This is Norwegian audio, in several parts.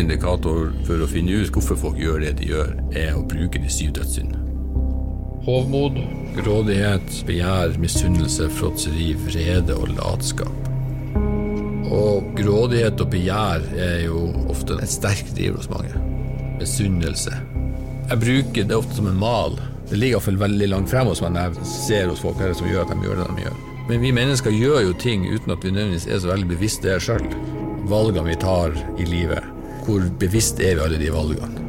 indikator for å finne ut hvorfor folk gjør det de gjør, er å bruke de syv dødssyndene. Hovmod, grådighet, begjær, misunnelse, fråtseri, vrede og latskap. Og grådighet og begjær er jo ofte en sterk driver hos mange. Misunnelse. Jeg bruker det ofte som en mal. Det ligger iallfall veldig langt frem hos meg når jeg ser hos folk hva som gjør at de gjør det de gjør. Men vi mennesker gjør jo ting uten at vi nødvendigvis er så veldig bevisst det sjøl. Valgene vi tar i livet. Hvor bevisst er vi alle de valgene?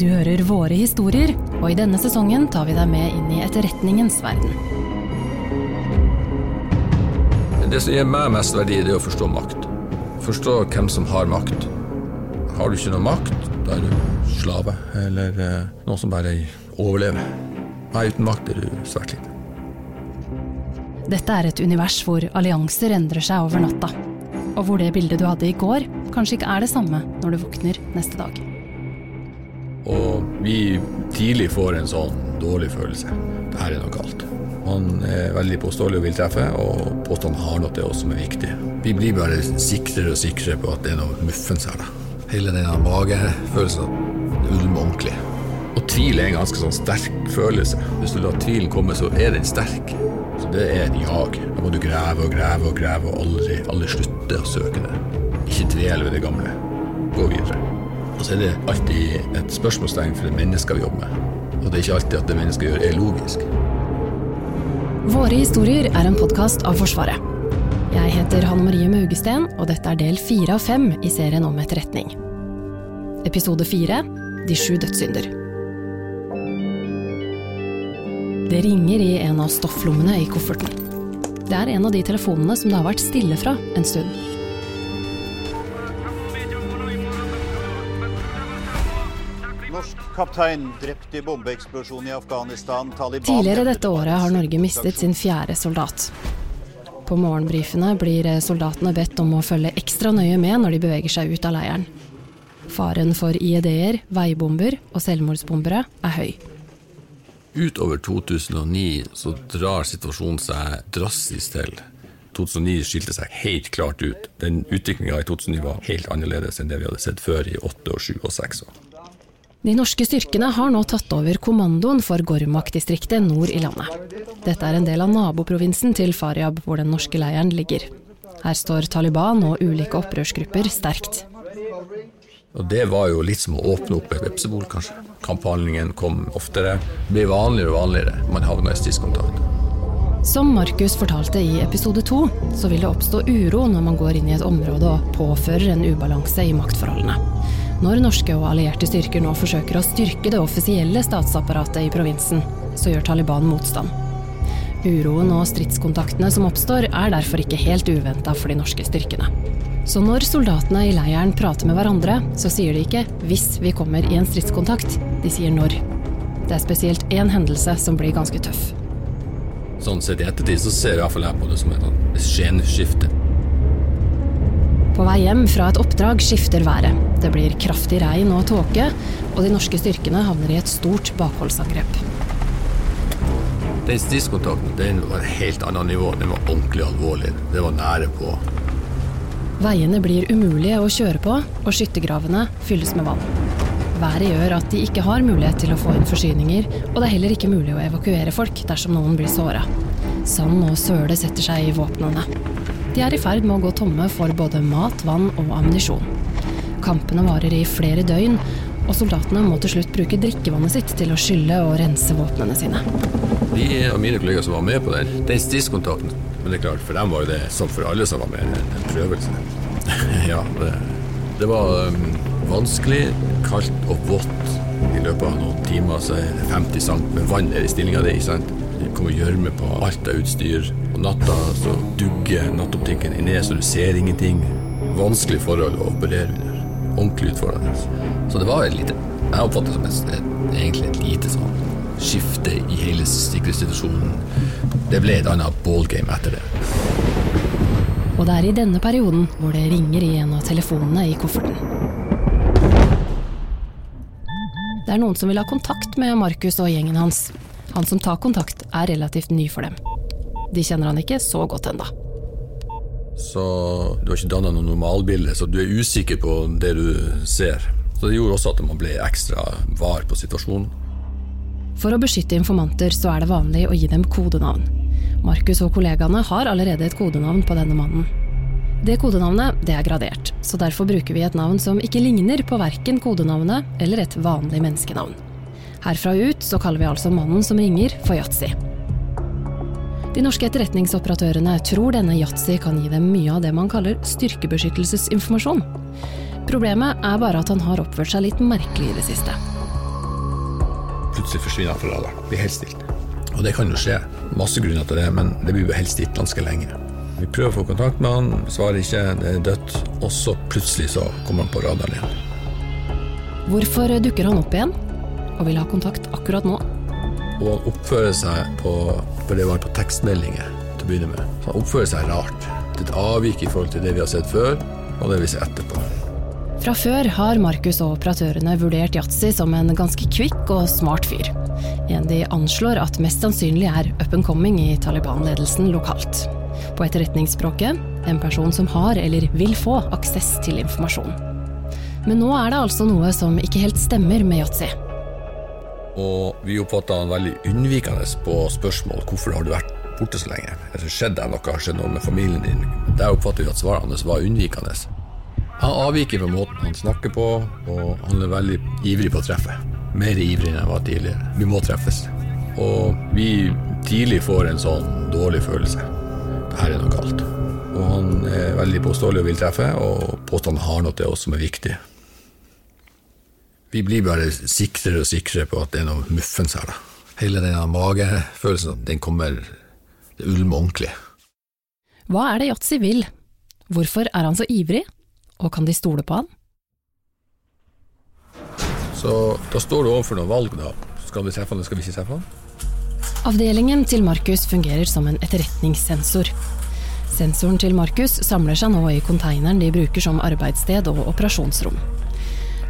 Du hører våre historier, og i denne sesongen tar vi deg med inn i etterretningens verden. Det som gir meg mest verdi, det er å forstå makt. Forstå hvem som har makt. Har du ikke noe makt, da er du slave, eller eh, noen som bare overlever. Nei, uten makt er du svært liten. Dette er et univers hvor allianser endrer seg over natta. Og hvor det bildet du hadde i går, kanskje ikke er det samme når du våkner neste dag. Og vi tidlig får en sånn dårlig følelse. Det her er noe galt. Man er veldig påståelig og vil treffe, og påstanden har noe til oss som er viktig. Vi blir bare sikrere og sikrere på at det er noe muffens her. Hele denne magefølelsen ulmer ordentlig. Og tvil er en ganske sånn sterk følelse. Hvis du lar tvilen komme, så er den sterk. Det er et jag. Da må du grave og grave og grave og aldri, aldri slutte å søke det. Ikke dvel ved det gamle. Gå videre. Og så er det alltid et spørsmålstegn for det mennesket vi jobber med. Og det er ikke alltid at det mennesket gjør, er logisk. Våre historier er en podkast av Forsvaret. Jeg heter Hanne Marie Maugesten, og dette er del fire av fem i serien om etterretning. Episode fire De sju dødssynder. Det ringer i en av stofflommene i kofferten. Det er en av de telefonene som det har vært stille fra en stund. Norsk kaptein drept i bombeeksplosjon i Afghanistan. Taliban Tidligere dette året har Norge mistet sin fjerde soldat. På morgenbrifene blir soldatene bedt om å følge ekstra nøye med når de beveger seg ut av leiren. Faren for IED-er, veibomber og selvmordsbombere er høy. Utover 2009 så drar situasjonen seg drastisk til. 2009 skilte seg helt klart ut. Den utviklinga i 2009 var helt annerledes enn det vi hadde sett før i 8 og 7 og 6 år. De norske styrkene har nå tatt over kommandoen for Gormak-distriktet nord i landet. Dette er en del av naboprovinsen til Faryab, hvor den norske leiren ligger. Her står Taliban og ulike opprørsgrupper sterkt. Og det var jo litt som å åpne opp et vepsebol, kanskje. Kamphandlingen kom oftere. Det ble vanligere og vanligere. Man havna i stisskontakt. Som Markus fortalte i episode to, så vil det oppstå uro når man går inn i et område og påfører en ubalanse i maktforholdene. Når norske og allierte styrker nå forsøker å styrke det offisielle statsapparatet i provinsen, så gjør Taliban motstand. Uroen og stridskontaktene som oppstår, er derfor ikke helt uventa for de norske styrkene. Så når soldatene i leiren prater med hverandre, så sier de ikke 'hvis vi kommer i en stridskontakt', de sier 'når'. Det er spesielt én hendelse som blir ganske tøff. Sånn sett i ettertid så ser i hvert fall jeg på det som et skjenskifte. På vei hjem fra et oppdrag skifter været. Det blir kraftig regn og tåke, og de norske styrkene havner i et stort bakholdsangrep. Den stridskontakten den var et helt annet nivå. Den var ordentlig alvorlig. Det var nære på. Veiene blir umulige å kjøre på, og skyttergravene fylles med vann. Været gjør at de ikke har mulighet til å få inn forsyninger, og det er heller ikke mulig å evakuere folk dersom noen blir såra. Sand og søle setter seg i våpnene. De er i ferd med å gå tomme for både mat, vann og ammunisjon. Kampene varer i flere døgn, og soldatene må til slutt bruke drikkevannet sitt til å skylle og rense våpnene sine. De av mine kollegaer som var med på den, den stiskontakten Men det er klart, for dem var jo det, som for alle som var med, en, prøvelse. ja, det, det var um, vanskelig, kaldt og vått. I løpet av noen timer så er det 50 cm med vann i stillinga di. Det kommer gjørme på alt av utstyr. Og natta så dugger nattoptikken ned, så du ser ingenting. Vanskelig forhold å operere under. Ordentlig utfordrende. Så det var et lite Jeg oppfatter det som et, egentlig et lite sånn skifte i hele sikkerhetssituasjonen. Det ble et annet ballgame etter det. Og det er i denne perioden hvor det ringer i en av telefonene i kofferten. Det er noen som vil ha kontakt med Markus og gjengen hans. Han som tar kontakt, er relativt ny for dem. De kjenner han ikke så godt enda. Så du har ikke danna noe normalbilde, så du er usikker på det du ser. Så det gjorde også at man ble ekstra var på situasjonen. For å beskytte informanter så er det vanlig å gi dem kodenavn. Markus og kollegaene har allerede et kodenavn på denne mannen. Det kodenavnet det er gradert, så derfor bruker vi et navn som ikke ligner på verken kodenavnet eller et vanlig menneskenavn. Herfra ut så kaller vi altså mannen som ringer, for Yatzy. De norske etterretningsoperatørene tror denne Yatzy kan gi dem mye av det man kaller styrkebeskyttelsesinformasjon. Problemet er bare at han har oppført seg litt merkelig i det siste. Plutselig forsvinner han fra radaren. Blir helt stilt. Og det kan jo skje. Masse grunner til det, men det blir jo helt stilt ganske lenge. Vi prøver å få kontakt med han, svarer ikke, det er dødt. Og så plutselig så kommer han på radaren igjen. Hvorfor dukker han opp igjen, og vil ha kontakt akkurat nå? Og han oppfører seg på det var på tekstmeldinger til å begynne med. Han oppfører seg rart. Det er et avvik i forhold til det vi har sett før, og det vi ser etterpå. Fra før har Markus og operatørene vurdert Yatzy som en ganske kvikk og smart fyr. En de anslår at mest sannsynlig er up and coming i Taliban-ledelsen lokalt. På etterretningsspråket en person som har eller vil få aksess til informasjon. Men nå er det altså noe som ikke helt stemmer med Yatzy. Og vi oppfatta han veldig unnvikende på spørsmål hvorfor har du vært borte så lenge. Eller skjedde det noe, skjedde noe med familien din? Der oppfatter vi at svaret hans var unnvikende. Han avviker på måten han snakker på, og han er veldig ivrig på å treffe. Mer ivrig enn jeg var tidligere. Vi må treffes. Og vi tidlig får en sånn dårlig følelse. Det her er noe galt. Og han er veldig påståelig og vil treffe, og påstanden har noe til oss som er viktig. Vi blir bare sikrere og sikrere på at det er noe muffens her. da. Hele denne magefølelsen, den kommer Det ulmer ordentlig. Hva er det Yatzy vil? Hvorfor er han så ivrig? Og kan de stole på han? Så da står du overfor noen valg, da. Skal vi treffe han, eller skal vi ikke treffe han? Avdelingen til Markus fungerer som en etterretningssensor. Sensoren til Markus samler seg nå i konteineren de bruker som arbeidssted og operasjonsrom.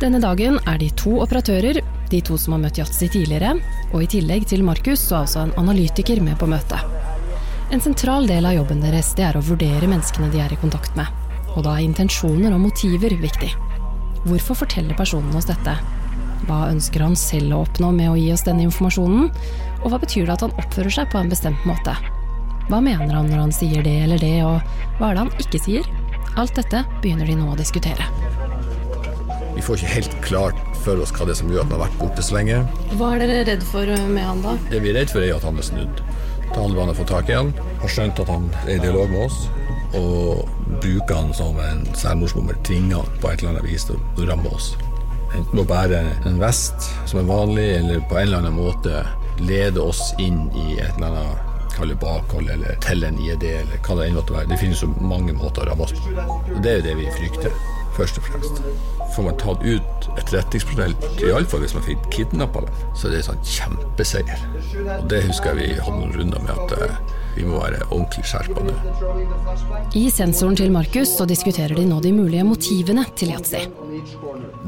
Denne dagen er de to operatører, de to som har møtt Yatzy tidligere, og i tillegg til Markus så er også en analytiker med på møtet. En sentral del av jobben deres det er å vurdere menneskene de er i kontakt med. Og da er intensjoner og motiver viktig. Hvorfor forteller personen oss dette? Hva ønsker han selv å oppnå med å gi oss denne informasjonen? Og hva betyr det at han oppfører seg på en bestemt måte? Hva mener han når han sier det eller det, og hva er det han ikke sier? Alt dette begynner de nå å diskutere. Vi får ikke helt klart for oss hva det er som gjør at han har vært borte så lenge. Hva er dere redd for med han da? Det vi er redd for, er at han er snudd. Taliban har fått tak i han, har skjønt at han er i dialog med oss, og bruker han som en selvmordsbomber, tvinger han på et eller annet vis til å ramme oss. Enten å bære en vest som er vanlig, eller på en eller annen måte lede oss inn i et eller annet kalle bakhold eller telle en ID eller hva det enn måtte være. Det finnes jo mange måter å ramme oss på. Det er jo det vi frykter, først og fremst. Får man tatt ut etterretningspersonell, iallfall hvis man fikk kidnappa dem, så er det en sånn kjempeseier. Og det husker jeg vi hadde noen runder med at eh, vi må være ordentlig skjerpa nå. I sensoren til Markus så diskuterer de nå de mulige motivene til Yatzy.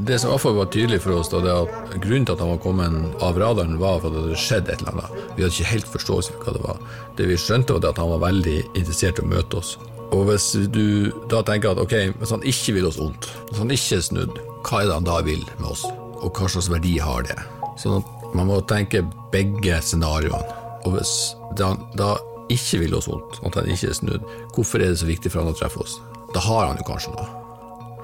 Det som iallfall var tydelig for oss, da, det er at grunnen til at han var kommet av radaren, var at det hadde skjedd et eller annet. Vi hadde ikke helt forståelse for hva det var. Det vi skjønte, var at han var veldig interessert i å møte oss. Og hvis du da tenker at ok, hvis han ikke vil oss vondt, hvis han ikke er snudd, hva er det han da vil med oss? Og hva slags verdi har det? Sånn at man må tenke begge scenarioene. Og hvis han da ikke vil oss vondt, at han ikke er snudd, hvorfor er det så viktig for han å treffe oss? Da har han jo kanskje noe.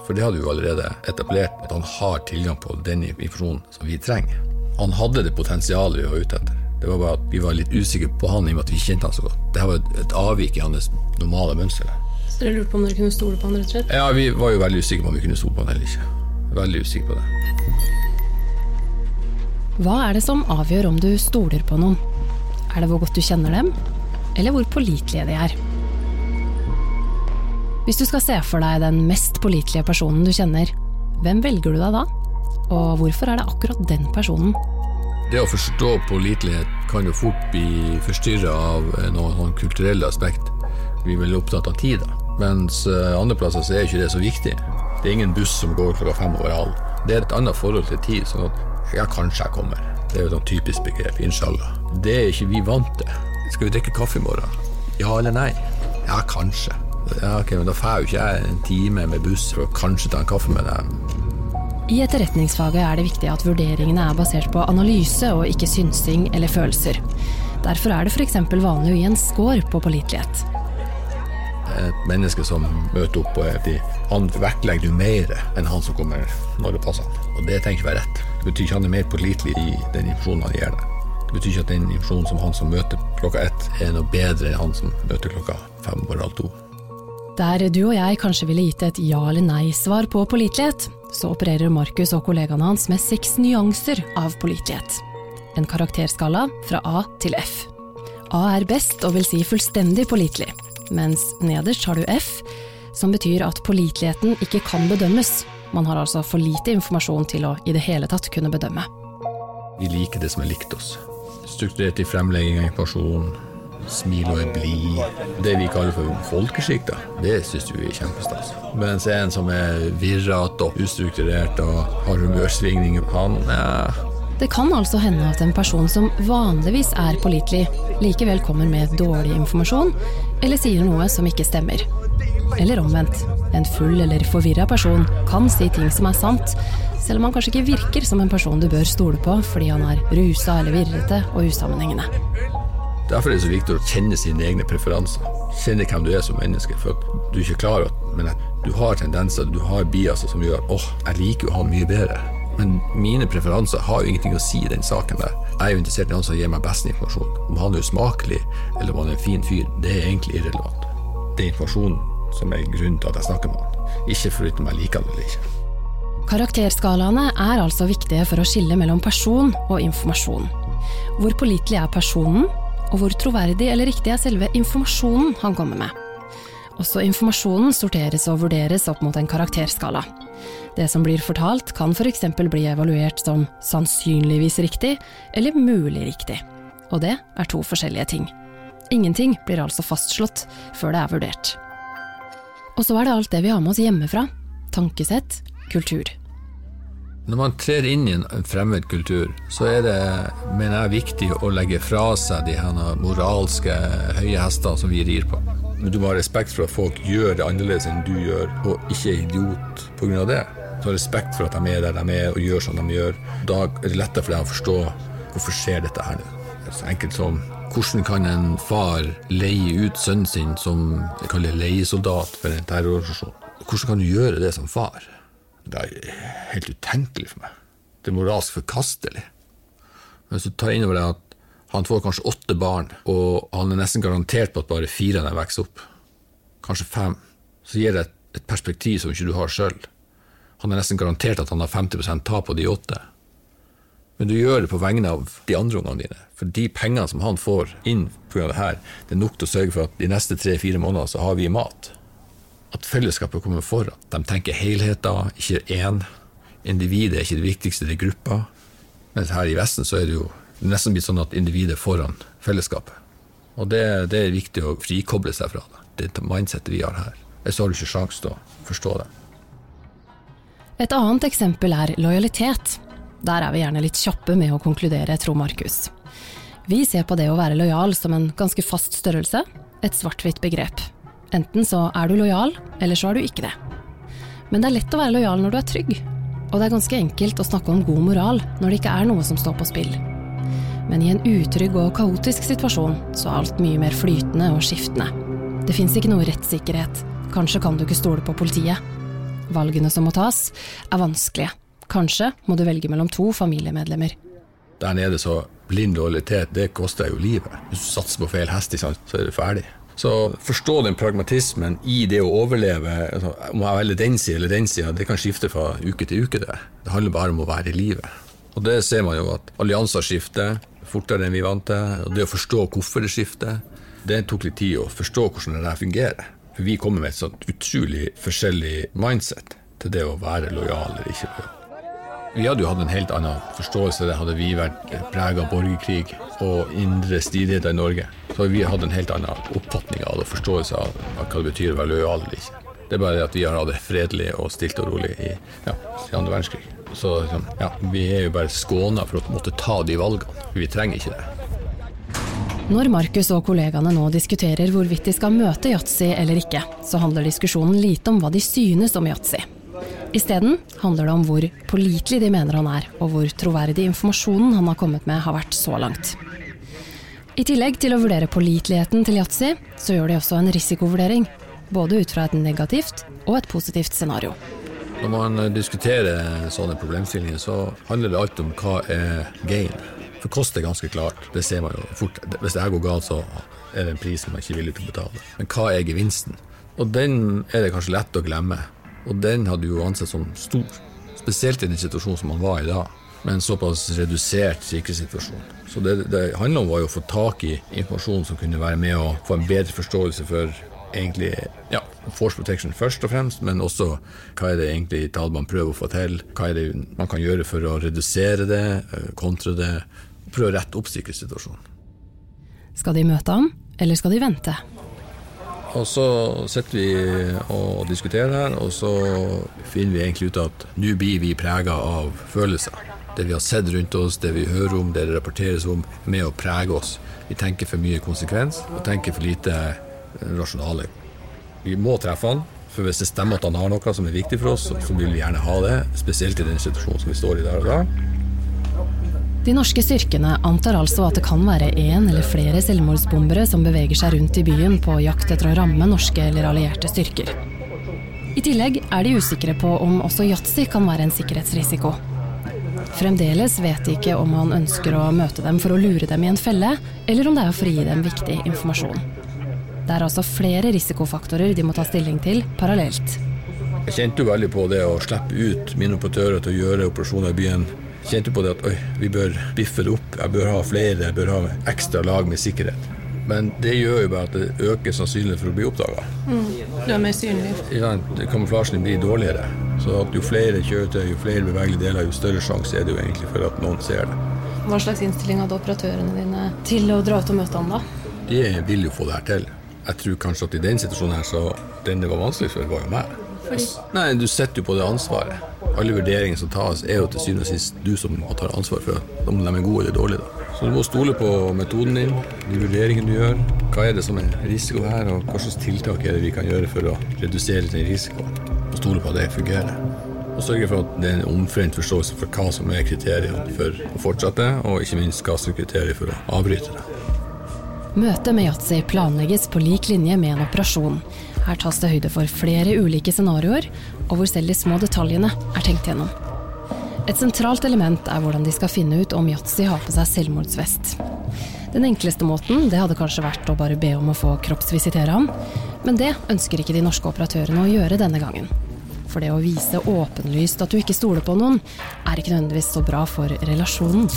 For det hadde jo allerede etablert, at han har tilgang på den informasjonen som vi trenger. Han hadde det potensialet vi var ute etter. Det var bare at vi var litt usikre på han i og med at vi kjente han så godt. Det var et avvik i hans normale mønster. Så dere lurte på om dere kunne stole på han, rett og slett? Ja, vi var jo veldig usikre på om vi kunne stole på han eller ikke. Veldig usikre på det. Hva er det som avgjør om du stoler på noen? Er det hvor godt du kjenner dem, eller hvor pålitelige de er? Hvis du skal se for deg den mest pålitelige personen du kjenner, hvem velger du deg da? Og hvorfor er det akkurat den personen? Det å forstå pålitelighet kan jo fort bli forstyrra av noen sånn kulturelle aspekt. Vi er veldig opptatt av tid. Mens eh, andre plasser så er ikke det så viktig. Det er ingen buss som går klokka fem over halv. Det er et annet forhold til tid. sånn at ja, kanskje jeg kommer. Det er jo et typisk begrep. Inshallah. Det er ikke vi vant til. Skal vi drikke kaffe i morgen? Ja eller nei? Ja, kanskje. Ja, ok, men Da får jo ikke jeg en time med buss for å kanskje ta en kaffe med deg. I etterretningsfaget er det viktig at vurderingene er basert på analyse og ikke synsing eller følelser. Derfor er det f.eks. vanlig å gi en score på pålitelighet. Et menneske som møter opp på et han vektlegger du mer enn han som kommer når det passer. Og det tenker jeg være rett. Det betyr ikke han er mer pålitelig i den informasjonen han gir deg. Det betyr ikke at den informasjonen som han som møter klokka ett, er noe bedre enn han som møter klokka fem over halv to. Der du og jeg kanskje ville gitt et ja eller nei-svar på pålitelighet, så opererer Markus og kollegaene hans med seks nyanser av pålitelighet. En karakterskala fra A til F. A er best og vil si fullstendig pålitelig, mens nederst har du F, som betyr at påliteligheten ikke kan bedømmes. Man har altså for lite informasjon til å i det hele tatt kunne bedømme. Vi liker det som er likt oss. Strukturert i fremlegging av informasjon, smil og er blid. Det vi kaller for folkeskikk, da, det syns vi er kjempestas. Mens en som er virrete og ustrukturert og har humørsvingninger, han eh. Det kan altså hende at en person som vanligvis er pålitelig, likevel kommer med dårlig informasjon, eller sier noe som ikke stemmer. Eller omvendt. En full eller forvirra person kan si ting som er sant, selv om han kanskje ikke virker som en person du bør stole på fordi han er rusa eller virrete og usammenhengende. Derfor er det så viktig å kjenne sine egne preferanser. Kjenne hvem du er som menneske. For du er ikke klar men du har tendenser, du har biaser som gjør åh, jeg liker jo han mye bedre. Men mine preferanser har jo ingenting å si i den saken der. Jeg er jo interessert i han som gir meg best informasjon. Om han er usmakelig, eller om han er en fin fyr, det er egentlig irrelevant. Det er informasjonen som er grunnen til at jeg snakker med han. Ikke foruten om jeg liker han eller ikke. Karakterskalaene er altså viktige for å skille mellom person og informasjon. Hvor pålitelig er personen, og hvor troverdig eller riktig er selve informasjonen han kommer med. Også informasjonen sorteres og vurderes opp mot en karakterskala. Det som blir fortalt, kan f.eks. bli evaluert som sannsynligvis riktig eller mulig riktig. Og det er to forskjellige ting. Ingenting blir altså fastslått før det er vurdert. Og så er det alt det vi har med oss hjemmefra. Tankesett, kultur. Når man trer inn i en fremmed kultur, så er det mener jeg, viktig å legge fra seg de her moralske høye hester som vi rir på. Men du må ha respekt for at folk gjør det annerledes enn du gjør, og ikke er idiot pga. det. Du har respekt for at de er der de er og gjør som de gjør. Da er det lettere for deg å forstå hvorfor skjer dette her nå. Så enkelt som hvordan kan en far leie ut sønnen sin som jeg kaller leiesoldat for en terrororganisasjon? Hvordan kan du gjøre det som far? Det er helt utenkelig for meg. Det er moralsk forkastelig. Hvis du tar inn over deg at han får kanskje åtte barn, og han er nesten garantert på at bare fire av dem vokser opp, kanskje fem, så gir det et, et perspektiv som ikke du har sjøl. Han er nesten garantert at han har 50% tap på de åtte. Men du gjør det på vegne av de andre ungene dine. For de pengene som han får inn pga. det her, det er nok til å sørge for at de neste tre-fire månedene så har vi mat at fellesskapet kommer foran. De tenker helheter, ikke én. Individet er ikke det viktigste, det er gruppa. Mens her i Vesten så er det jo nesten blitt sånn at individet er foran fellesskapet. Og det, det, er viktig å frikoble seg fra det. Det mindsettet vi har her. Ellers har du ikke sjanse til å forstå det. Et annet eksempel er lojalitet. Der er vi gjerne litt kjappe med å konkludere, tror Markus. Vi ser på det å være lojal som en ganske fast størrelse, et svart-hvitt begrep. Enten så er du lojal, eller så er du ikke det. Men det er lett å være lojal når du er trygg. Og det er ganske enkelt å snakke om god moral når det ikke er noe som står på spill. Men i en utrygg og kaotisk situasjon så er alt mye mer flytende og skiftende. Det fins ikke noe rettssikkerhet. Kanskje kan du ikke stole på politiet. Valgene som må tas, er vanskelige. Kanskje må du velge mellom to familiemedlemmer. Der nede så blind lojalitet, det koster jo livet. Hvis du satser på feil hest, så er du ferdig. Så forstå den pragmatismen i det å overleve. Altså, om jeg velger den sida eller den sida, det kan skifte fra uke til uke. Det Det handler bare om å være i livet. Og det ser man jo at allianser skifter fortere enn vi vant til. Og det å forstå hvorfor det skifter, det tok litt tid å forstå hvordan det der fungerer. For vi kommer med et sånt utrolig forskjellig mindset til det å være lojal eller ikke lojal. Vi hadde jo hatt en helt annen forståelse det hadde vi vært prega av borgerkrig og indre stridigheter i Norge. Så vi hadde en helt annen oppfatning av det forståelse av, hva det betyr å være lojal eller ikke. Det er bare det at vi har hatt det fredelig og stilt og rolig i, ja, andre verdenskrig. Så liksom, ja, vi er jo bare skåna for å måtte ta de valgene. Vi trenger ikke det. Når Markus og kollegaene nå diskuterer hvorvidt de skal møte yatzy eller ikke, så handler diskusjonen lite om hva de synes om yatzy. Isteden handler det om hvor pålitelig de mener han er, og hvor troverdig informasjonen han har kommet med har vært så langt. I tillegg til å vurdere påliteligheten til yatzy, så gjør de også en risikovurdering. Både ut fra et negativt og et positivt scenario. Når man diskuterer sånne problemstillinger, så handler det alltid om hva er gain. For kost er ganske klart. Det ser man jo fort. Hvis det her går galt, så er det en pris man ikke er villig til å betale. Men hva er gevinsten? Og den er det kanskje lett å glemme. Og den hadde jo ansett som stor. Spesielt i den situasjonen som han var i da. Med en såpass redusert sikkerhetssituasjon. Så det det handler om var jo å få tak i informasjon som kunne være med å få en bedre forståelse for egentlig ja, force protection først og fremst, men også hva er det egentlig Taliban prøver å få til? Hva er det man kan gjøre for å redusere det, kontre det? Prøve å rette opp sikkerhetssituasjonen. Skal de møte ham, eller skal de vente? Og så sitter vi og diskuterer her, og så finner vi egentlig ut at nå blir vi prega av følelser. Det vi har sett rundt oss, det vi hører om, det det rapporteres om, med å prege oss. Vi tenker for mye konsekvens, og tenker for lite rasjonale. Vi må treffe han, for hvis det stemmer at han har noe som er viktig for oss, så vil vi gjerne ha det. Spesielt i den situasjonen som vi står i der og da. De norske styrkene antar altså at det kan være én eller flere selvmordsbombere som beveger seg rundt i byen på jakt etter å ramme norske eller allierte styrker. I tillegg er de usikre på om også yatzy kan være en sikkerhetsrisiko. Fremdeles vet de ikke om han ønsker å møte dem for å lure dem i en felle, eller om det er for å gi dem viktig informasjon. Det er altså flere risikofaktorer de må ta stilling til parallelt. Jeg kjente jo veldig på det å slippe ut mine operatører til å gjøre operasjoner i byen. Kjente på det at oi, vi bør biffe det opp, jeg bør ha flere, jeg bør ha ekstra lag med sikkerhet. Men det gjør jo bare at det øker sannsynligheten for å bli oppdaga. Mm, du er mer synlig. Ja, kamuflasjen blir dårligere. Så jo flere kjøretøy, jo flere bevegelige deler, jo større sjanse er det jo egentlig for at noen ser det. Hva slags innstilling hadde operatørene dine til å dra ut og møte han da? De vil jo få det her til. Jeg tror kanskje at i den situasjonen her, så den det var vanskelig for, var jo meg. Fordi? Nei, du sitter jo på det ansvaret. Alle vurderinger som tas, er jo til syvende og sist du som tar ansvar for om de er gode eller dårlige. Da. Så du må stole på metoden din, de vurderingene du gjør. Hva er det som er risiko her, og hva slags tiltak er det vi kan gjøre for å redusere den risikoen. Og stole på at det fungerer. Og sørge for at det er en omforent forståelse for hva som er kriteriene for å fortsette, og ikke minst hva som er kriterier for å avbryte det. Møtet med yatzy planlegges på lik linje med en operasjon. Her tas det høyde for flere ulike scenarioer, og hvor selv de små detaljene er tenkt gjennom. Et sentralt element er hvordan de skal finne ut om yatzy har på seg selvmordsvest. Den enkleste måten det hadde kanskje vært å bare be om å få kroppsvisitere ham, men det ønsker ikke de norske operatørene å gjøre denne gangen. For det å vise åpenlyst at du ikke stoler på noen, er ikke nødvendigvis så bra for relasjonen.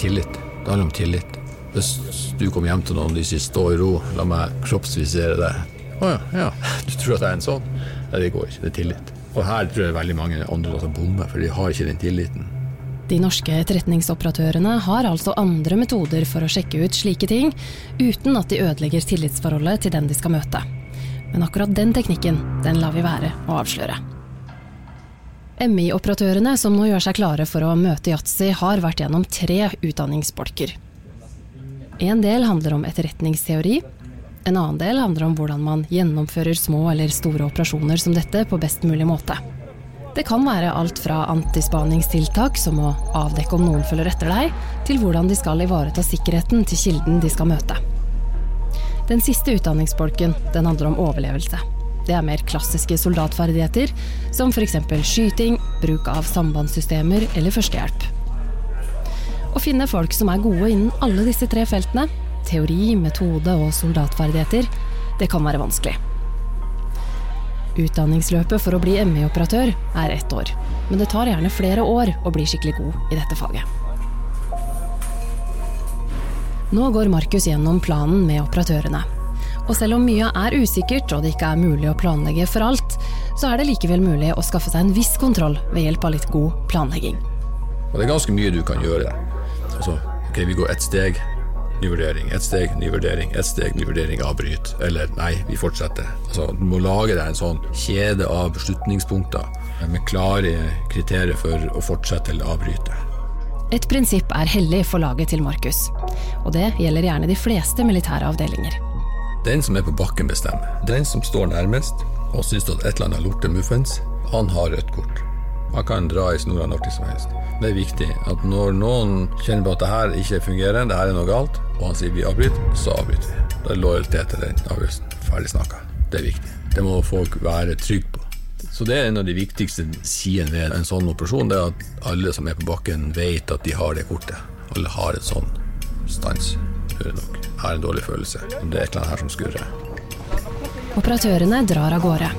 Tillit. Det handler om tillit. Hvis du kommer hjem til noen de sier 'stå i ro, la meg kroppsvisere deg'. Å ja, ja, du tror at jeg er en sånn? Nei, det går ikke. Det er tillit. Og her tror jeg veldig mange andre som bommer, for de har ikke den tilliten. De norske etterretningsoperatørene har altså andre metoder for å sjekke ut slike ting, uten at de ødelegger tillitsforholdet til den de skal møte. Men akkurat den teknikken, den lar vi være å avsløre. MI-operatørene som nå gjør seg klare for å møte yatzy, har vært gjennom tre utdanningsbolker. En del handler om etterretningsteori. En annen del handler om hvordan man gjennomfører små eller store operasjoner som dette på best mulig måte. Det kan være alt fra antispaningstiltak, som å avdekke om noen følger etter deg, til hvordan de skal ivareta sikkerheten til kilden de skal møte. Den siste utdanningsbolken den handler om overlevelse. Det er mer klassiske soldatferdigheter, som f.eks. skyting, bruk av sambandssystemer eller førstehjelp. Å finne folk som er gode innen alle disse tre feltene, teori, metode og soldatferdigheter, det kan være vanskelig. Utdanningsløpet for å bli ME-operatør er ett år, men det tar gjerne flere år å bli skikkelig god i dette faget. Nå går Markus gjennom planen med operatørene. Og selv om mye er usikkert og det ikke er mulig å planlegge for alt, så er det likevel mulig å skaffe seg en viss kontroll ved hjelp av litt god planlegging. Og det er ganske mye du kan gjøre. Altså, okay, vi går ett steg, ny vurdering. Ett steg, ny vurdering. Ett steg, ny vurdering, avbryt. Eller nei, vi fortsetter. Altså, du må lage deg en sånn kjede av beslutningspunkter med klare kriterier for å fortsette eller avbryte. Et prinsipp er hellig for laget til Markus, og det gjelder gjerne de fleste militære avdelinger. Den som er på bakken, bestemmer. Den som står nærmest og syns at et eller annet lorter muffens, han har rødt kort. Man kan dra i snora når som helst. Det er viktig at når noen kjenner på at det her ikke fungerer, det her er noe galt, og han sier vi avbryter, så avbryter vi. Da er lojalitet til den avgjørelsen. Ferdig snakka. Det er viktig. Det må folk være trygge på. Så det er en av de viktigste sidene ved en sånn operasjon, det er at alle som er på bakken, vet at de har det kortet. Alle har en sånn stans. Hører nok. Har en dårlig følelse. Det er et eller annet her som skurrer. Operatørene drar av gårde.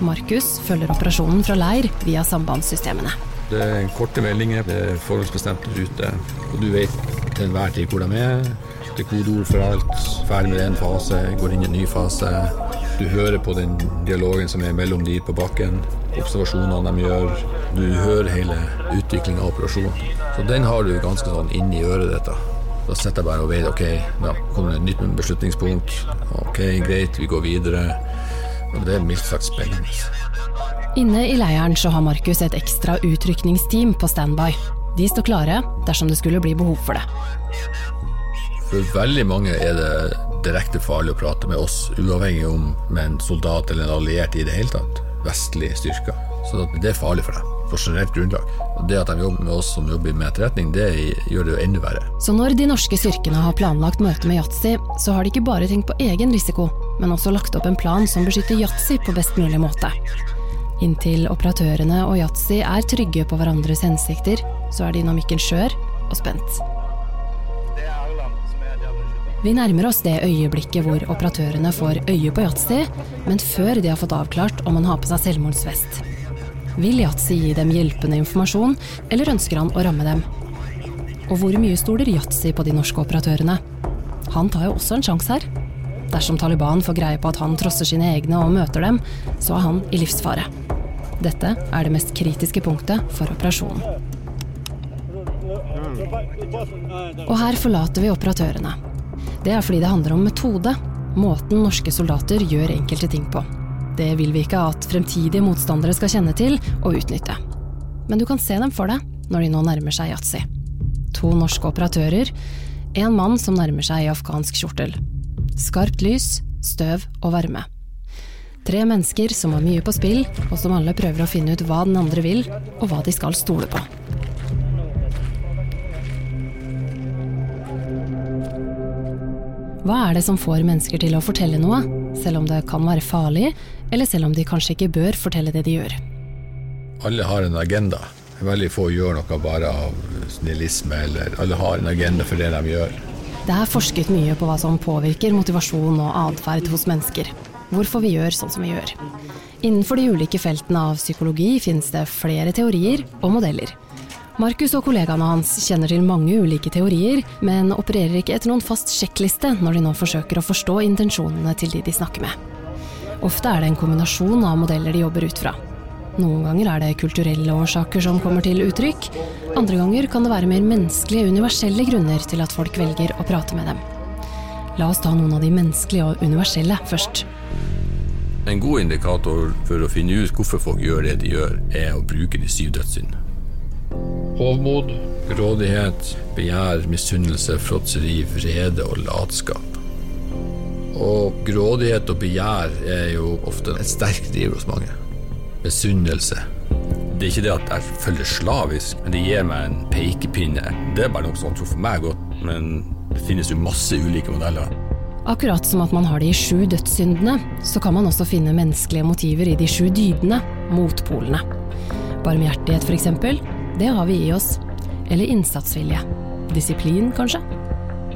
Markus følger operasjonen fra leir via sambandssystemene. Det er korte meldinger, det er forholdsbestemte ruter, og du vet til enhver tid hvor de er. Det er kodeord for alt. Ferdig med én fase, går inn i en ny fase. Du hører på den dialogen som er mellom de på bakken, observasjonene de gjør. Du hører hele utviklinga av operasjonen. Så den har du ganske sånn inni øret ditt. da. Da sitter jeg bare og vet ok, da kommer det et nytt beslutningspunkt. Ok, greit, vi går videre. Og det er mildt sagt spennende. Inne i leiren så har Markus et ekstra utrykningsteam på standby. De står klare dersom det skulle bli behov for det. For veldig mange er det direkte farlig å prate med oss, uavhengig om med en soldat eller en alliert i det hele tatt. Vestlige styrker. Så det er farlig for dem, på generelt grunnlag. Og det at de jobber med oss som jobber med etterretning, det gjør det jo enda verre. Så når de norske styrkene har planlagt møte med Yatzy, så har de ikke bare tenkt på egen risiko, men også lagt opp en plan som beskytter Yatzy på best mulig måte. Inntil operatørene og Yatzy er trygge på hverandres hensikter, så er dynamikken skjør og spent. Vi nærmer oss det øyeblikket hvor operatørene får øye på Yatzy, men før de har fått avklart om han har på seg selvmordsvest. Vil Yatzy gi dem hjelpende informasjon, eller ønsker han å ramme dem? Og hvor mye stoler Yatzy på de norske operatørene? Han tar jo også en sjanse her. Dersom Taliban får greie på at han trosser sine egne og møter dem, så er han i livsfare. Dette er det mest kritiske punktet for operasjonen. Og her forlater vi operatørene. Det er fordi det handler om metode, måten norske soldater gjør enkelte ting på. Det vil vi ikke at fremtidige motstandere skal kjenne til og utnytte. Men du kan se dem for deg når de nå nærmer seg yatzy. To norske operatører, en mann som nærmer seg i afghansk kjortel. Skarpt lys, støv og varme. Tre mennesker som har mye på spill, og som alle prøver å finne ut hva den andre vil, og hva de skal stole på. Hva er det som får mennesker til å fortelle noe, selv om det kan være farlig, eller selv om de kanskje ikke bør fortelle det de gjør? Alle har en agenda. Veldig få gjør noe bare av snillisme, eller alle har en agenda for det de gjør. Det er forsket mye på hva som påvirker motivasjon og atferd hos mennesker. Hvorfor vi gjør sånn som vi gjør. Innenfor de ulike feltene av psykologi finnes det flere teorier og modeller. Markus og kollegaene hans kjenner til mange ulike teorier, men opererer ikke etter noen fast sjekkliste når de nå forsøker å forstå intensjonene til de de snakker med. Ofte er det en kombinasjon av modeller de jobber ut fra. Noen ganger er det kulturelle årsaker som kommer til uttrykk, andre ganger kan det være mer menneskelige, universelle grunner til at folk velger å prate med dem. La oss ta noen av de menneskelige og universelle først. En god indikator for å finne ut hvorfor folk gjør det de gjør, er å bruke de syv dødssyndene. Hovmod, grådighet, begjær, misunnelse, fråtseri, vrede og latskap. Og grådighet og begjær er jo ofte et sterkt driv hos mange. Misunnelse. Det er ikke det at jeg følger slavisk, men det gir meg en pekepinne. Det er bare noe som tror for meg godt, men det finnes jo masse ulike modeller. Akkurat som at man har de sju dødssyndene, så kan man også finne menneskelige motiver i de sju dydene, motpolene. Barmhjertighet, eksempel, det har vi i oss. Eller innsatsvilje. Disiplin, kanskje?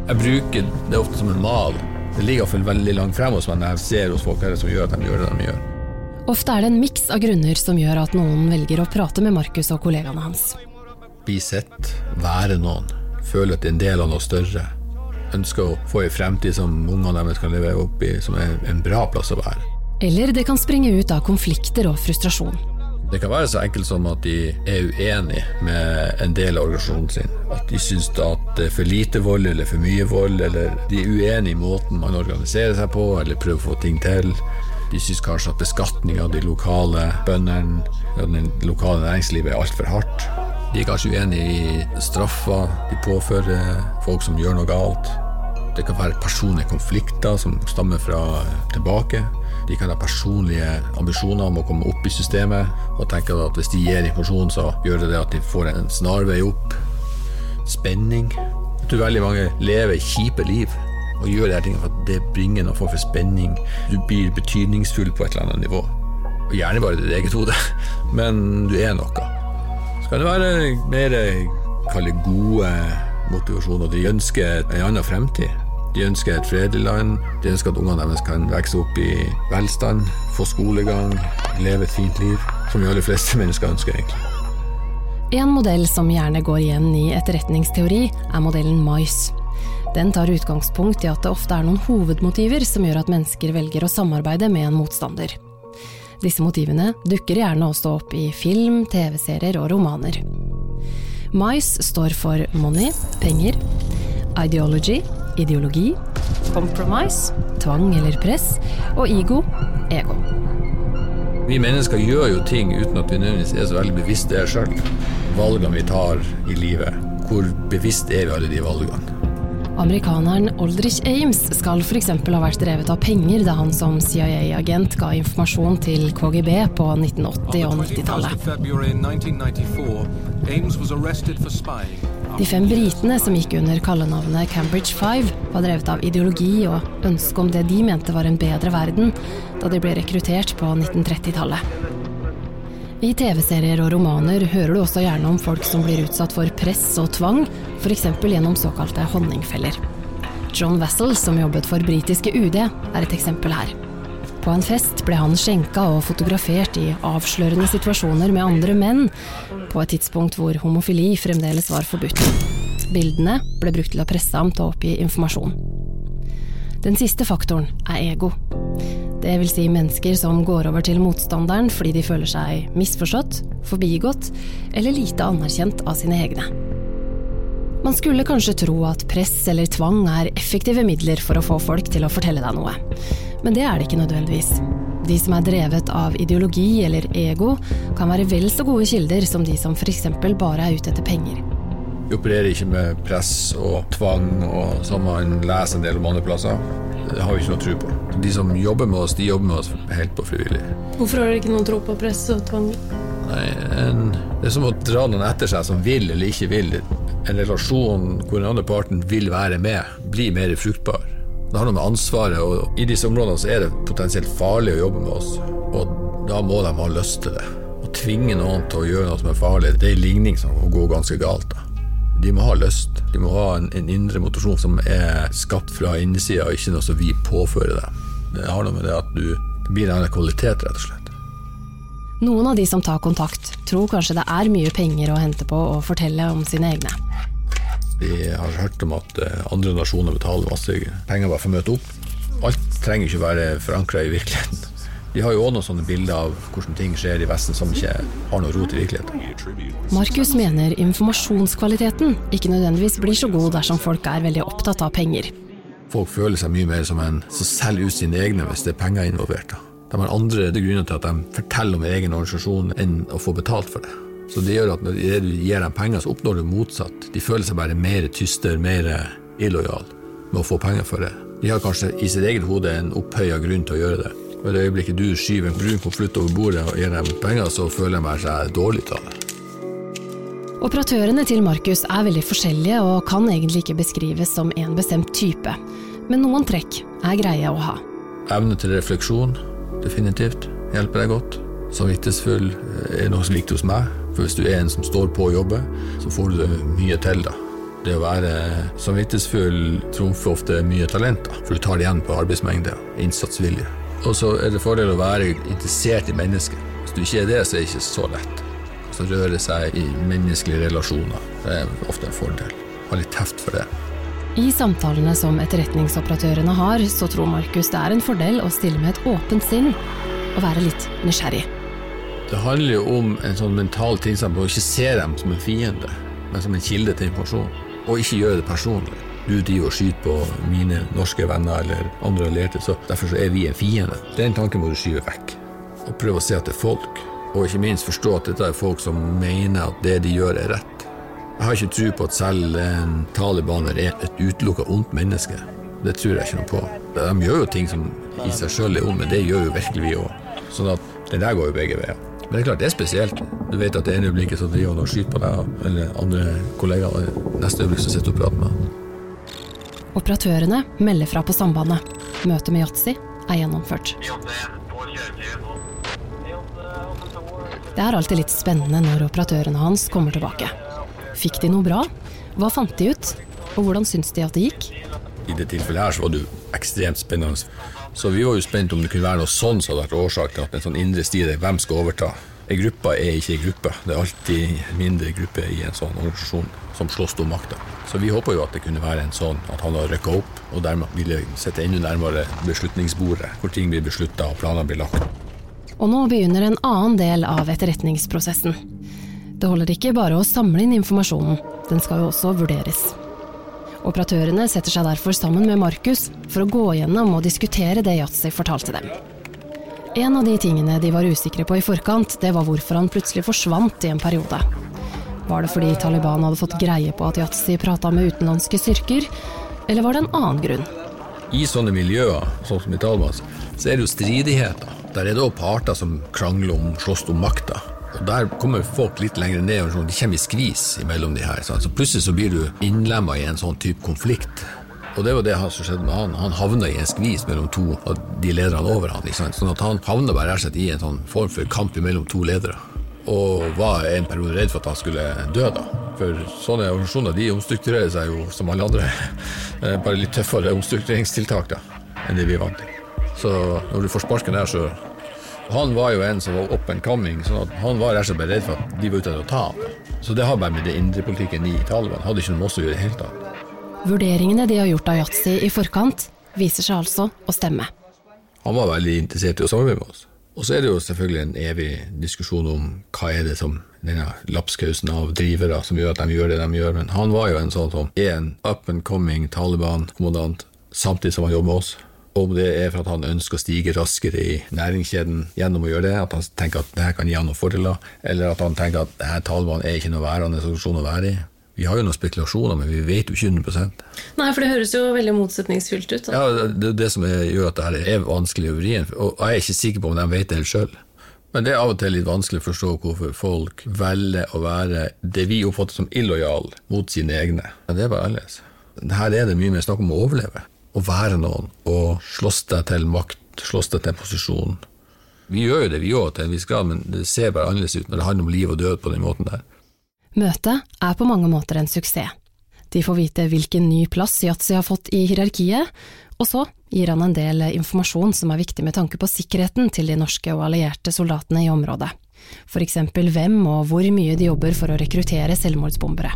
Jeg bruker det ofte som en mal. Det ligger iallfall veldig langt frem hos meg når jeg ser hos folk hva som gjør at de gjør det de gjør. Ofte er det en miks av grunner som gjør at noen velger å prate med Markus og kollegaene hans. Bli sett, være noen, føle at det en del av noe større. Ønsker å få en fremtid som ungene deres kan leve opp i, som er en bra plass å være. Eller det kan springe ut av konflikter og frustrasjon. Det kan være så enkelt som at de er uenig med en del av organisasjonen sin. At de syns at det er for lite vold eller for mye vold, eller de er uenig i måten man organiserer seg på eller prøver å få ting til. De syns kanskje at beskatning av de lokale bøndene og det lokale næringslivet er altfor hardt. De er kanskje uenig i straffer de påfører folk som gjør noe galt. Det kan være personlige konflikter som stammer fra tilbake. De kan ha personlige ambisjoner om å komme opp i systemet og tenke at hvis de gir informasjon, så gjør det det at de får en snarvei opp. Spenning. Jeg tror veldig mange lever kjipe liv og gjør de her tingene for at det bringer form for spenning. Du blir betydningsfull på et eller annet nivå. Og gjerne bare ditt eget hode, men du er noe. Så kan det være mer kalle gode motivasjoner. De ønsker en annen fremtid. De ønsker et fredelig land. De ønsker at ungene deres kan vokse opp i velstand, få skolegang, leve et fint liv. Som de aller fleste mennesker ønsker, egentlig. En modell som gjerne går igjen i etterretningsteori, er modellen MICE. Den tar utgangspunkt i at det ofte er noen hovedmotiver som gjør at mennesker velger å samarbeide med en motstander. Disse motivene dukker gjerne også opp i film, TV-serier og romaner. MICE står for money, penger, ideology, ideologi, compromise, tvang eller press, og ego, ego. Vi mennesker gjør jo ting uten at vi nødvendigvis er så veldig bevisst det sjøl. Valgene vi tar i livet, hvor bevisst er vi alle de valgene? Amerikaneren Aldrich Ames skal f.eks. ha vært drevet av penger da han som CIA-agent ga informasjon til KGB på 1980- og 90-tallet. De fem britene som gikk under kallenavnet Cambridge Five, var drevet av ideologi og ønske om det de mente var en bedre verden, da de ble rekruttert på 1930-tallet. I TV-serier og romaner hører du også gjerne om folk som blir utsatt for press og tvang, f.eks. gjennom såkalte honningfeller. John Wessel, som jobbet for britiske UD, er et eksempel her. På en fest ble han skjenka og fotografert i avslørende situasjoner med andre menn, på et tidspunkt hvor homofili fremdeles var forbudt. Bildene ble brukt til å presse ham til å oppgi informasjon. Den siste faktoren er ego. Det vil si mennesker som går over til motstanderen fordi de føler seg misforstått, forbigått eller lite anerkjent av sine egne. Man skulle kanskje tro at press eller tvang er effektive midler for å få folk til å fortelle deg noe, men det er det ikke nødvendigvis. De som er drevet av ideologi eller ego, kan være vel så gode kilder som de som f.eks. bare er ute etter penger. Vi opererer ikke med press og tvang, og som man leser en del om andre plasser. Det har vi ikke noe tro på. De som jobber med oss, de jobber med oss helt på frivillig. Hvorfor har dere ikke noen tro på press og tvang? Nei, en, Det er som å dra noen etter seg som vil eller ikke vil. En relasjon hvor den andre parten vil være med, blir mer fruktbar. Det handler om ansvaret og I disse områdene så er det potensielt farlig å jobbe med oss. Og da må de ha lyst til det. Å tvinge noen til å gjøre noe som er farlig, det er en ligning som går ganske galt. da. De må ha lyst. De må ha en, en indre motivasjon som er skapt fra innsida, og ikke noe som vi påfører dem. Det har noe med det at du det blir en annen kvalitet, rett og slett. Noen av de som tar kontakt, tror kanskje det er mye penger å hente på å fortelle om sine egne. Vi har hørt om at eh, andre nasjoner betaler masse penger bare for å møte opp. Alt trenger ikke være forankra i virkeligheten. De har jo òg noen sånne bilder av hvordan ting skjer i Vesten som ikke har noe rot i virkeligheten. Markus mener informasjonskvaliteten ikke nødvendigvis blir så god dersom folk er veldig opptatt av penger. Folk føler seg mye mer som en som selger ut sine egne hvis det er penger involvert. De har andre grunner til at de forteller om egen organisasjon enn å få betalt for det. Så det gjør at når du gir dem penger, så oppnår du motsatt. De føler seg bare mer tyster, mer illojal med å få penger for det. De har kanskje i sitt eget hode en opphøya grunn til å gjøre det. Og I det øyeblikket du skyver en brun konvolutt over bordet og gir dem penger, så føler de seg dårlig av det. Operatørene til Markus er veldig forskjellige og kan egentlig ikke beskrives som en bestemt type, men noen trekk er greie å ha. Evne til refleksjon, definitivt, hjelper deg godt. Samvittighetsfull er noe som likte hos meg, for hvis du er en som står på å jobbe, så får du mye til, da. Det å være samvittighetsfull trumfer ofte mye talent, da, for du tar det igjen på arbeidsmengde og innsatsvilje. Og så er det fordel å være interessert i mennesket. Hvis du ikke er det, så er det ikke så lett Så røre seg i menneskelige relasjoner. Det er ofte en fordel. Ha litt heft for det. I samtalene som etterretningsoperatørene har, så tror Markus det er en fordel å stille med et åpent sinn og være litt nysgjerrig. Det handler jo om en sånn mental tilstand på å ikke se dem som en fiende, men som en kilde til informasjon. Og ikke gjøre det personlig. Du driver og skyter på mine norske venner eller andre allierte, så derfor så er vi en fiende. Den tanken må du skyve vekk. Og prøve å se at det er folk Og ikke minst forstå at dette er folk som mener at det de gjør, er rett. Jeg har ikke tro på at selv en talibaner er et utelukka ondt menneske. Det tror jeg ikke noe på. De gjør jo ting som i seg sjøl er ondt, men det gjør jo virkelig vi òg. Sånn at det der går jo begge veier. Men det er klart det er spesielt. Du vet at det ene øyeblikket så driver han og skyter på deg, eller andre kollegaer. Neste øyeblikk så sitter du og prater med han. Operatørene melder fra på sambandet. Møtet med Yatzy er gjennomført. Det er alltid litt spennende når operatørene hans kommer tilbake. Fikk de noe bra? Hva fant de ut? Og hvordan syns de at det gikk? I det tilfellet her så var det jo ekstremt spennende. Så vi var jo spent om det kunne være noe sånn som hadde vært årsak til at en sånn indre strid er hvem skal overta. Ei gruppe er ikke ei gruppe. Det er alltid mindre grupper i en sånn organisasjon som slåss om makta. Så vi håper jo at det kunne være en sånn at han har rykka opp, og dermed ville sitte enda nærmere beslutningsbordet, hvor ting blir beslutta og planer blir lagt. Og nå begynner en annen del av etterretningsprosessen. Det holder ikke bare å samle inn informasjonen, den skal jo også vurderes. Operatørene setter seg derfor sammen med Markus for å gå gjennom og diskutere det Yatzy fortalte dem. En av de tingene de var usikre på i forkant, det var hvorfor han plutselig forsvant i en periode. Var det fordi Taliban hadde fått greie på at Yatzy prata med utenlandske styrker, eller var det en annen grunn? I sånne miljøer, sånn som i Taliban, så er det jo stridigheter. Der er det òg parter som krangler om, slåss om makta. Og Der kommer folk litt lenger ned, og sånn, de kommer i skvis mellom de her. Så plutselig så blir du innlemma i en sånn type konflikt. Og det var det som skjedde med han. Han havna i en skvis mellom to av de lederne over han. Sånn at han havna bare rett i en sånn form for kamp mellom to ledere. Og var en periode redd for at han skulle dø, da. For sånne organisasjoner de omstrukturerer seg jo som alle andre. Bare litt tøffere omstruktureringstiltak da, enn det vi er vant til. Så når du får sparken der, så han var jo en som var up and coming, så han var rett og slett redd for at de var ute etter å ta ham. Så det har bare med det indrepolitikken i Taliban hadde ikke noe med oss å gjøre i det hele tatt. Vurderingene de har gjort av Yatzy i forkant, viser seg altså å stemme. Han var veldig interessert i å samarbeide med oss. Og så er det jo selvfølgelig en evig diskusjon om hva er det som denne lapskausen av drivere som gjør at de gjør det de gjør. Men han var jo en sånn som er en up and coming Taliban-kommandant samtidig som han jobber med oss. Om det er for at han ønsker å stige raskere i næringskjeden gjennom å gjøre det, at han tenker at det her kan gi han noen fordeler, eller at han tenker at denne her Taliban er ikke noe værende situasjon å være i. Vi har jo noen spekulasjoner, men vi vet jo ikke 100 Nei, for det høres jo veldig motsetningsfylt ut. Da. Ja, Det er det som gjør at dette er vanskelig å vri og jeg er ikke sikker på om de vet det helt sjøl. Men det er av og til litt vanskelig å forstå hvorfor folk velger å være det vi oppfatter som illojal mot sine egne. Men det er bare annerledes. Her er det mye mer snakk om å overleve å være noen og slåss deg til makt, slåss deg til posisjon. Vi gjør jo det, vi òg, til en viss grad, men det ser bare annerledes ut når det handler om liv og død på den måten der. Møtet er på mange måter en suksess. De får vite hvilken ny plass Yatzy har fått i hierarkiet, og så gir han en del informasjon som er viktig med tanke på sikkerheten til de norske og allierte soldatene i området. For eksempel hvem og hvor mye de jobber for å rekruttere selvmordsbombere.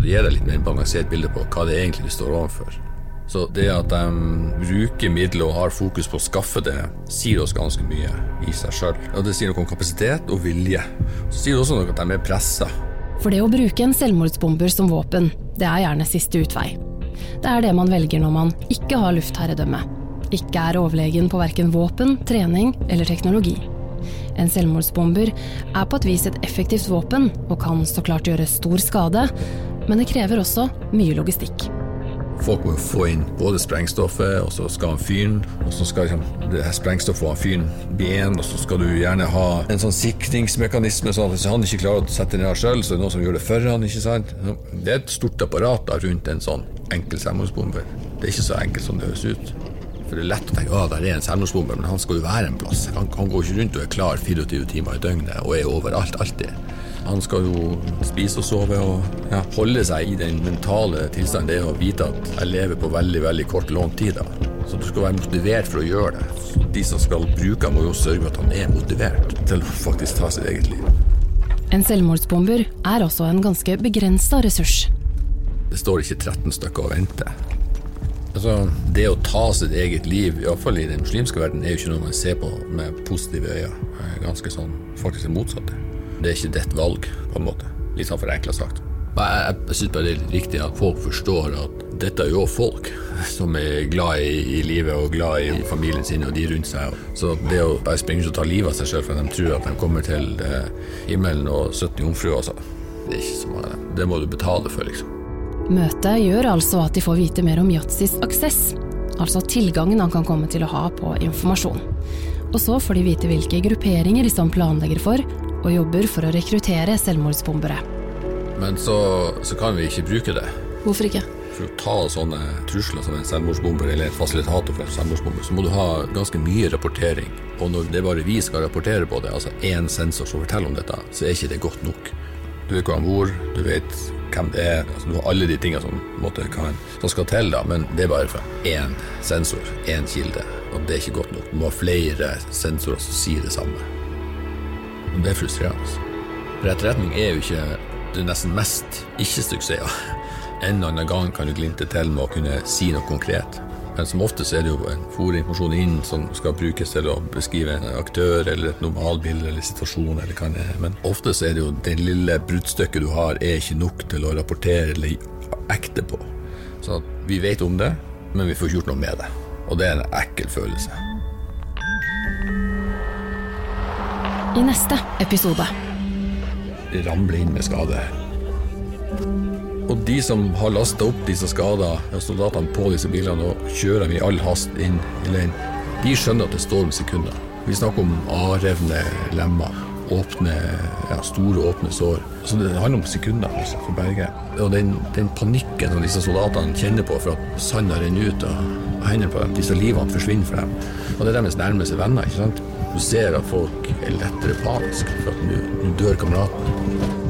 Det gir deg litt mer balansert bilde på hva det egentlig du står overfor. Så det at de bruker midler og har fokus på å skaffe det, sier oss ganske mye i seg sjøl. Og det sier noe om kapasitet og vilje. Så sier det også noe at de er pressa. For det å bruke en selvmordsbomber som våpen, det er gjerne siste utvei. Det er det man velger når man ikke har luftherredømme. Ikke er overlegen på verken våpen, trening eller teknologi. En selvmordsbomber er på et vis et effektivt våpen og kan så klart gjøre stor skade, men det krever også mye logistikk. Folk må få inn både sprengstoffet, og så skal han fyren, og så skal liksom, det her sprengstoffet og fyren bli én, og så skal du gjerne ha en sånn sikringsmekanisme, sånn at hvis han ikke klarer å sette den av sjøl, så er det noen som gjør det for han, ikke sant? Det er et stort apparat da, rundt en sånn enkel selvmordsbombe. Det er ikke så enkelt som det høres ut. For det er lett å tenke at det er en selvmordsbomber, men han skal jo være en plass. Han, han går ikke rundt og er klar 24 timer i døgnet og er overalt alltid. Han skal jo spise og sove og ja, holde seg i den mentale tilstanden det er å vite at jeg lever på veldig veldig kort lånt tid. da. Så du skal være motivert for å gjøre det. Så de som skal bruke ham, må jo sørge for at han er motivert til å faktisk ta sitt eget liv. En selvmordsbomber er også en ganske begrensa ressurs. Det står ikke 13 stykker og venter. Altså, det å ta sitt eget liv, iallfall i den muslimske verden, er jo ikke noe man ser på med positive øyne. Ganske sånn faktisk det motsatte. Det er ikke ditt valg, på en måte. Litt sånn forenkla sagt. Jeg, jeg syns bare det er viktig at folk forstår at dette er jo folk som er glad i, i livet og glad i familien sin og de rundt seg. Så det å bare springe ut og ta livet av seg sjøl for at de tror at de kommer til eh, himmelen og 17 jomfruer, altså. det er ikke så mange. Det må du betale for, liksom. Møtet gjør altså at de får vite mer om Yatzis aksess, altså tilgangen han kan komme til å ha på informasjon. Og så får de vite hvilke grupperinger de som planlegger for, og jobber for å rekruttere selvmordsbombere. Men så, så kan vi ikke bruke det. Hvorfor ikke? For å ta sånne trusler som en selvmordsbomber eller en fasilitator for en selvmordsbomber, så må du ha ganske mye rapportering. Og når det er bare vi skal rapportere på det, altså én sensor som forteller om dette, så er ikke det godt nok. Du vet hvor han bor, du vet hvem det er. Altså, du har alle de tingene som, måtte, kan, som skal til, da, men det er bare for én sensor, én kilde. Og det er ikke godt nok. Du må ha flere sensorer som sier det samme. Det er frustrerende. For etterretning er jo ikke det nesten mest ikke-suksesser. En eller annen gang kan du glimte til med å kunne si noe konkret. Men som oftest er det jo en fòrinformasjon inn som skal brukes til å beskrive en aktør eller et normalbilde eller situasjon. eller hva det er. Men oftest er det jo det lille bruddstykket du har, er ikke nok til å rapportere eller ekte på. Så vi vet om det, men vi får ikke gjort noe med det. Og det er en ekkel følelse. I neste episode. ramler inn med skade. Og de som har lasta opp disse skada soldatene på disse bilene og kjører dem i all hast inn i leiren, de skjønner at det står om sekunder. Vi snakker om avrevne lemmer, åpne, ja, store åpne sår. Så det handler om sekunder altså, for Berge. Og den, den panikken som disse soldatene kjenner på for at sanda renner ut av hendene på dem, disse livene forsvinner for dem. Og det er deres nærmeste venner. ikke sant? Du ser at folk er lettere paniske for at nå dør kameraten.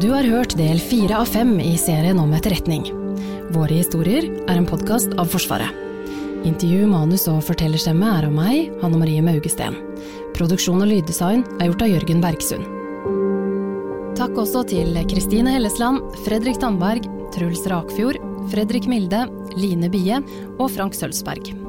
Du har hørt del fire av fem i serien om etterretning. Våre historier er en podkast av Forsvaret. Intervju, manus og fortellerstemme er av meg, Hanne Marie Maugesten. Produksjon og lyddesign er gjort av Jørgen Bergsund. Takk også til Kristine Hellesland, Fredrik Tandberg, Truls Rakfjord, Fredrik Milde, Line Bie og Frank Sølvsberg.